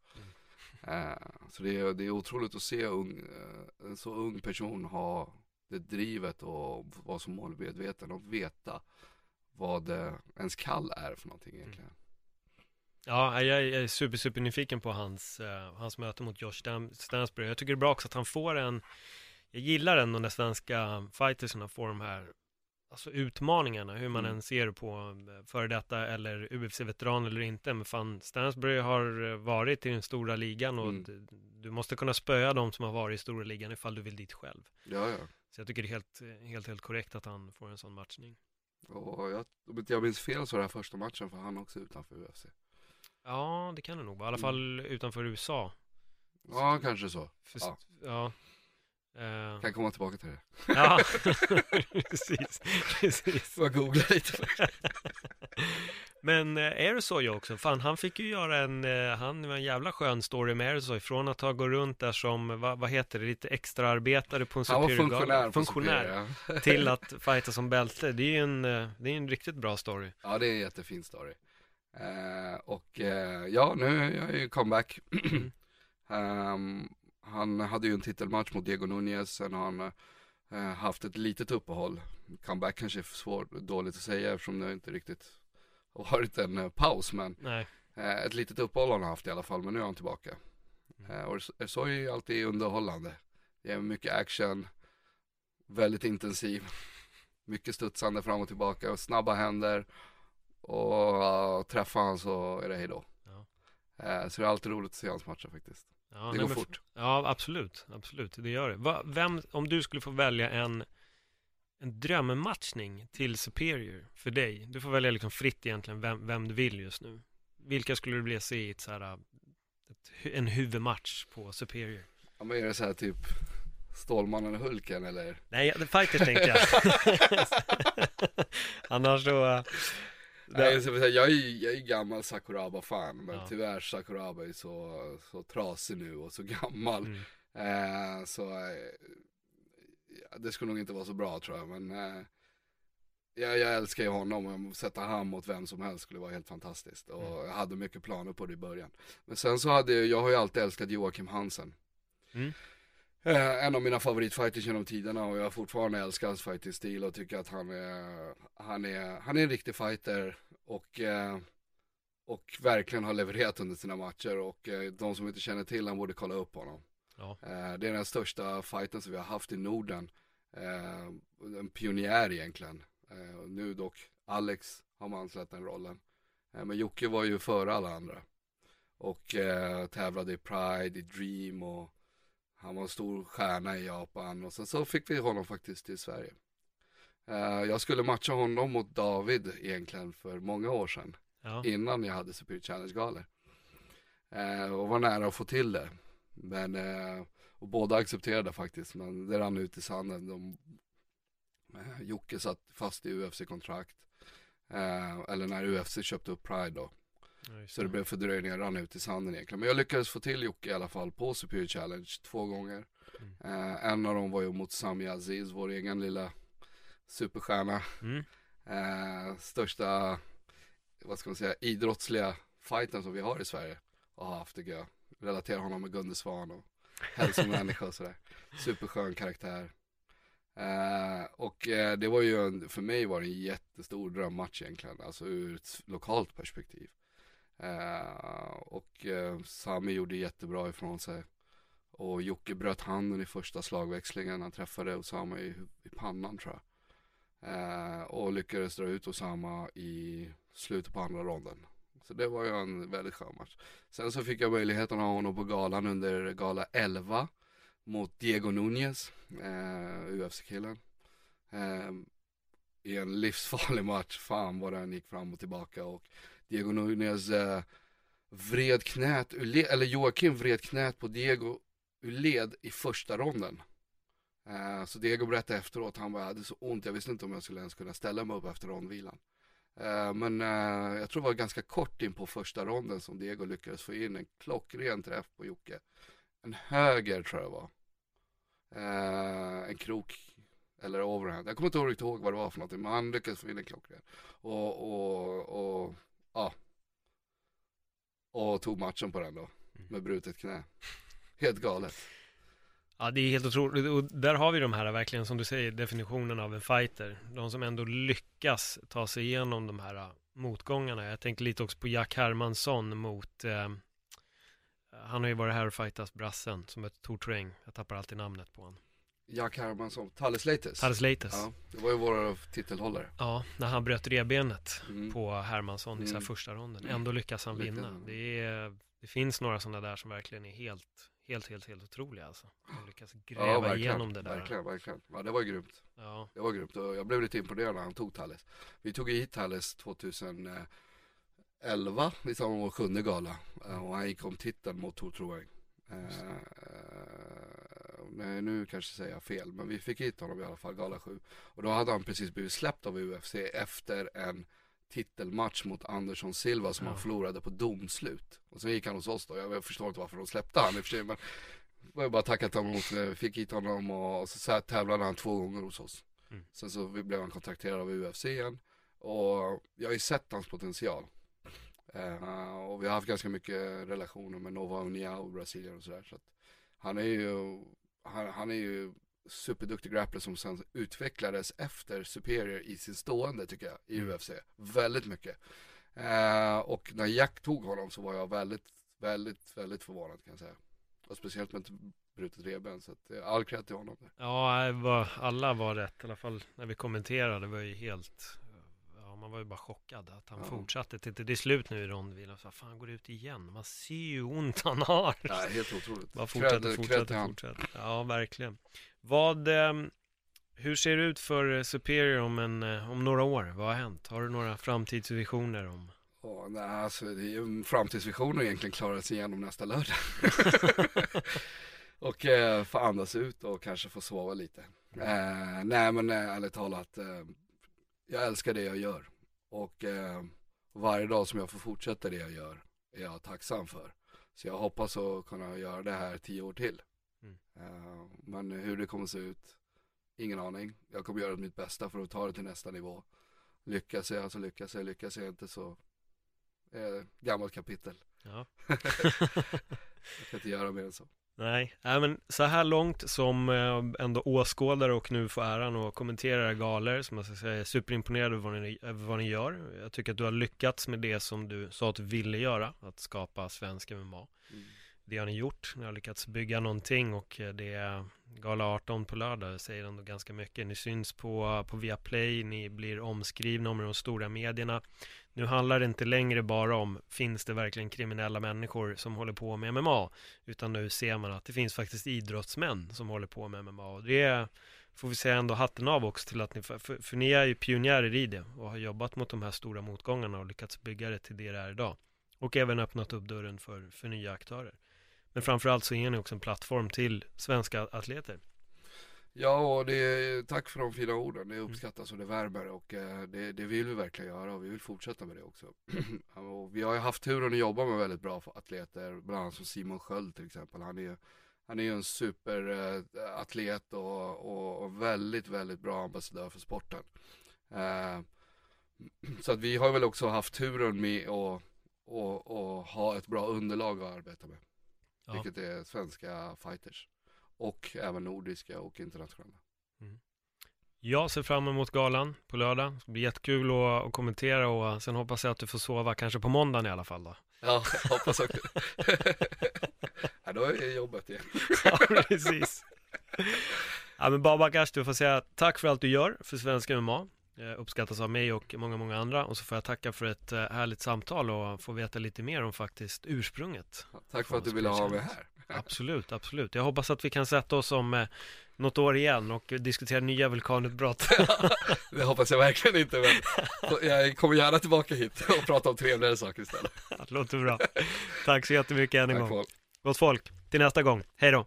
Eh, så det är, det är otroligt att se ung, eh, en så ung person ha det drivet och vara så målmedveten och veta vad eh, ens kall är för någonting egentligen. Ja, jag är super, super nyfiken på hans, eh, hans möte mot Josh Stansbury. Jag tycker det är bra också att han får en, jag gillar ändå när svenska fighterserna får de här, alltså utmaningarna, hur man Mm. än ser på eh, före detta eller UFC-veteran eller inte. Men fan, Stansbury har eh, varit i den stora ligan och Mm. du måste kunna spöa de som har varit i stora ligan ifall du vill dit själv. Ja, ja. Så jag tycker det är helt, eh, helt, helt korrekt att han får en sån matchning. Och jag, om inte jag minns fel så var det här första matchen för han också utanför UFC. Ja, det kan det nog vara. I alla Mm. fall utanför USA. Ja, kanske så. För, Ja. ja. Eh, Kan komma tillbaka till det. ja, precis, precis. Får googla lite. Men eh, också, fan han fick ju göra en, eh, han var en jävla skön story med Ersoy från att ha gått runt där som, vad, vad heter det, lite extraarbetare på en Han var funktionär funktionär Superior, ja. till att fighta som bälte. Det är ju en, eh, det är en riktigt bra story. Ja, det är en jättefin story. Eh, och eh, ja, nu är jag ju comeback. Ehm, han hade ju en titelmatch mot Diego Nunez, sen har han eh, haft ett litet uppehåll. Comeback kanske är för svårt, dåligt att säga eftersom det inte riktigt har varit en eh, paus, men Nej, eh, ett litet uppehåll har han haft i alla fall, men nu är han tillbaka. Eh, och så är ju alltid underhållande. Det är mycket action, väldigt intensiv, mycket studsande fram och tillbaka, snabba händer och träffar han så är det hejdå. Ja. Så det är alltid roligt att se hans matcher faktiskt. Ja, det går men- fort. Ja, absolut, absolut, det gör det. Va, vem, om du skulle få välja en, en drömmatchning till Superior för dig, du får välja liksom fritt egentligen vem, vem du vill just nu. Vilka skulle du vilja se i ett så här, ett, en huvudmatch på Superior? Ja, men är det så här typ Stålmannen och Hulken eller? Nej, The Fighters tänkte jag. Annars så... Nej, jag, ska säga, jag, är, jag är gammal Sakuraba-fan, men Ja. tyvärr Sakuraba är så, så trasig nu och så gammal. Mm. Eh, så eh, det skulle nog inte vara så bra tror jag, men eh, jag, jag älskar ju honom och sätta han mot vem som helst skulle vara helt fantastiskt. Och Mm. jag hade mycket planer på det i början. Men sen så hade jag, jag har ju alltid älskat Joakim Hansen. Mm. Eh, en av mina favoritfighters genom tiderna och jag fortfarande älskat hans fighting-stil och tycker att han är, han är, han är en riktig fighter och, eh, och verkligen har levererat under sina matcher och eh, de som inte känner till han borde kolla upp honom. Ja. Det är den största fighten som vi har haft i Norden. En pionjär egentligen. Nu dock Alex har manslat den rollen. Men Jocke var ju före alla andra. Och tävlade i Pride, i Dream och han var en stor stjärna i Japan. Och sen så fick vi honom faktiskt till Sverige. Eh, jag skulle matcha honom mot David egentligen för många år sedan Ja. innan jag hade Superior Challenge-galor. Eh, och var nära att få till det. Men, eh, och båda accepterade faktiskt, men det rann ut i sanden. De, Jocke satt fast i UFC-kontrakt. Eller när UFC köpte upp Pride då. Så det blev fördröjningar, rann ut i sanden egentligen. Men jag lyckades få till Jocke i alla fall på Superior Challenge två gånger. Eh, en av dem var ju mot Sami Aziz, vår egen lilla superstjärna. Mm. Eh, största, vad ska man säga, idrottsliga fighten som vi har i Sverige. Och har haft det jag relaterar honom med Gunde Svan och hälsomänniska och sådär. Superskön karaktär. Eh, och eh, det var ju en, för mig var det en jättestor drömmatch egentligen, alltså ur ett lokalt perspektiv. Eh, och eh, Sami gjorde jättebra ifrån sig. Och Jocke bröt handen i första slagväxlingen, han träffade Osama i, i pannan tror jag. Eh, och lyckades dra ut Osama i slutet på andra ronden. Så det var ju en väldigt skön match. Sen så fick jag möjligheten att ha honom på galan under gala 11 mot Diego Nunez, eh, UFC-killen. Eh, I en livsfarlig match, fan vad den gick fram och tillbaka och Diego Nunez eh, vred knät, ur led, eller Joakim vred knät på Diego ur led i första ronden. Eh, så Diego berättade efteråt, han bara, jag hade så ont, jag visste inte om jag skulle ens kunna ställa mig upp efter rondvilan. Eh, men eh, jag tror det var ganska kort in på första ronden som Diego lyckades få in en klockren träff på Jocke. En höger tror jag det var. Eh, en krok eller overhand. Jag kommer inte riktigt ihåg vad det var för någonting, men han lyckades få in en klockren. Och, och, och, ja. Och tog matchen på den då, med brutet knä. Helt galet. Ja, det är helt otroligt. Och där har vi de här, verkligen som du säger, definitionen av en fighter. De som ändå lyckas ta sig igenom de här äh, motgångarna. Jag tänker lite också på Jack Hermansson mot, eh, han har ju varit här och fightats brassen som ett Tor Träng. Jag tappar alltid namnet på honom. Jack Hermansson, Talles Lates. Talles Lates. Ja, det var ju vår titelhållare. Ja, när han bröt revbenet Mm. på Hermansson i så här Mm. första ronden. Mm. Ändå lyckas han vinna. Det, är, det finns några sådana där som verkligen är helt, helt, helt, helt otroliga alltså. De lyckas gräva ja, verkligen, igenom det där. Verkligen, verkligen. Ja, det var grymt. Ja, Det var grymt och jag blev lite imponerad när han tog Talles. Vi tog hit Talles 2011 i samband med vår sjunde gala eh, och han gick om titeln mot Tor Troeng. Eh, nej, nu kanske säger jag fel, men vi fick hit honom i alla fall, Gala 7. Och då hade han precis blivit släppt av UFC efter en titelmatch mot Andersson Silva som Ja. han förlorade på domslut. Och så gick han hos oss då, jag förstår inte varför de släppte han i och för sig, men var bara tackat honom vi fick hit honom och, så, så här tävlade han två gånger hos oss. Mm. Sen så blev han kontakterad av UFC igen och jag har ju sett hans potential. Eh, och vi har haft ganska mycket relationer med Nova União och Brasilien och sådär. Så han är ju, han, han är ju superduktig grappler som sen utvecklades efter Superior i sin stående tycker jag i Mm. UFC. Väldigt mycket. Eh, och när Jack tog honom så var jag väldigt, väldigt, väldigt förvånad kan jag säga. Och speciellt med ett brutet revben så att eh, all cred till honom. Ja, var, alla var rätt, i alla fall när vi kommenterade, det var ju helt, man var ju bara chockad att han Ja. fortsatte till, till det är slut nu i rondvilan. Så fan, han går ut igen, man ser ju hur ont han har. Ja, helt otroligt. Bara fortsätter, fortsätter, fortsätter. Ja, verkligen. Vad, ehm, hur ser det ut för eh, Superior om, en, eh, om några år? Vad har hänt? Har du några framtidsvisioner om? Ja, nej, alltså det är ju en framtidsvision att egentligen klara sig igenom nästa lördag. och eh, få andas ut och kanske få sova lite. Eh, nej men eh, ärligt talat, eh, jag älskar det jag gör. Och eh, varje dag som jag får fortsätta det jag gör är jag tacksam för. Så jag hoppas att kunna göra det här tio år till. Mm. Eh, men hur det kommer se ut, ingen aning. Jag kommer göra mitt bästa för att ta det till nästa nivå. Lyckas jag så lyckas jag, lyckas jag inte så eh, gammalt kapitel. Ja. Jag kan inte göra mer än så. Nej, men så här långt som eh, ändå åskådare och nu får äran att kommentera era galor som jag ska säga är superimponerad över vad, ni, över vad ni gör. Jag tycker att du har lyckats med det som du sa att du ville göra, att skapa svensk MMA. Mm. Det har ni gjort, ni har lyckats bygga någonting och eh, det är Gala 18 på lördag säger ändå ganska mycket. Ni syns på, på Viaplay, ni blir omskrivna om de stora medierna. Nu handlar det inte längre bara om, finns det verkligen kriminella människor som håller på med MMA? Utan nu ser man att det finns faktiskt idrottsmän som håller på med MMA. Och det får vi säga ändå hatten av också till att ni, för, för, för ni är ju pionjärer i det och har jobbat mot de här stora motgångarna och lyckats bygga det till det det är idag. Och även öppnat upp dörren för, för nya aktörer. Men framförallt så ger ni också en plattform till svenska atleter. Ja, och det är, tack för de fina orden. Det uppskattas och det värmer och eh, det, det vill vi verkligen göra och vi vill fortsätta med det också. och vi har ju haft turen att jobba med väldigt bra atleter, bland annat som Simon Sköld till exempel. Han är, han är ju en superatlet eh, och, och, och väldigt, väldigt bra ambassadör för sporten. Eh, så att vi har väl också haft turen med att och, och ha ett bra underlag att arbeta med. Ja. Vilket är svenska fighters. Och även nordiska och internationella. Jag ser fram emot galan på lördag. Det ska bli jättekul att, att kommentera och sen hoppas jag att du får sova kanske på måndagen i alla fall då. Ja, jag hoppas också. ja, då är jobbet igen. Ja, precis. Ja, men Babak du får säga tack för allt du gör för svenska MMA. Eh, Uppskattas av mig och många, många andra. Och så får jag tacka för ett eh, härligt samtal och få veta lite mer om faktiskt ursprunget. Tack för att du ville ha mig här. Absolut, absolut. Jag hoppas att vi kan sätta oss om eh, något år igen och diskutera nya vulkanutbrott. Det hoppas jag verkligen inte, men jag kommer gärna tillbaka hit och prata om trevligare saker istället. Det låter bra. Tack så jättemycket än en Tack gång. Paul. Gott folk, till nästa gång. Hej då.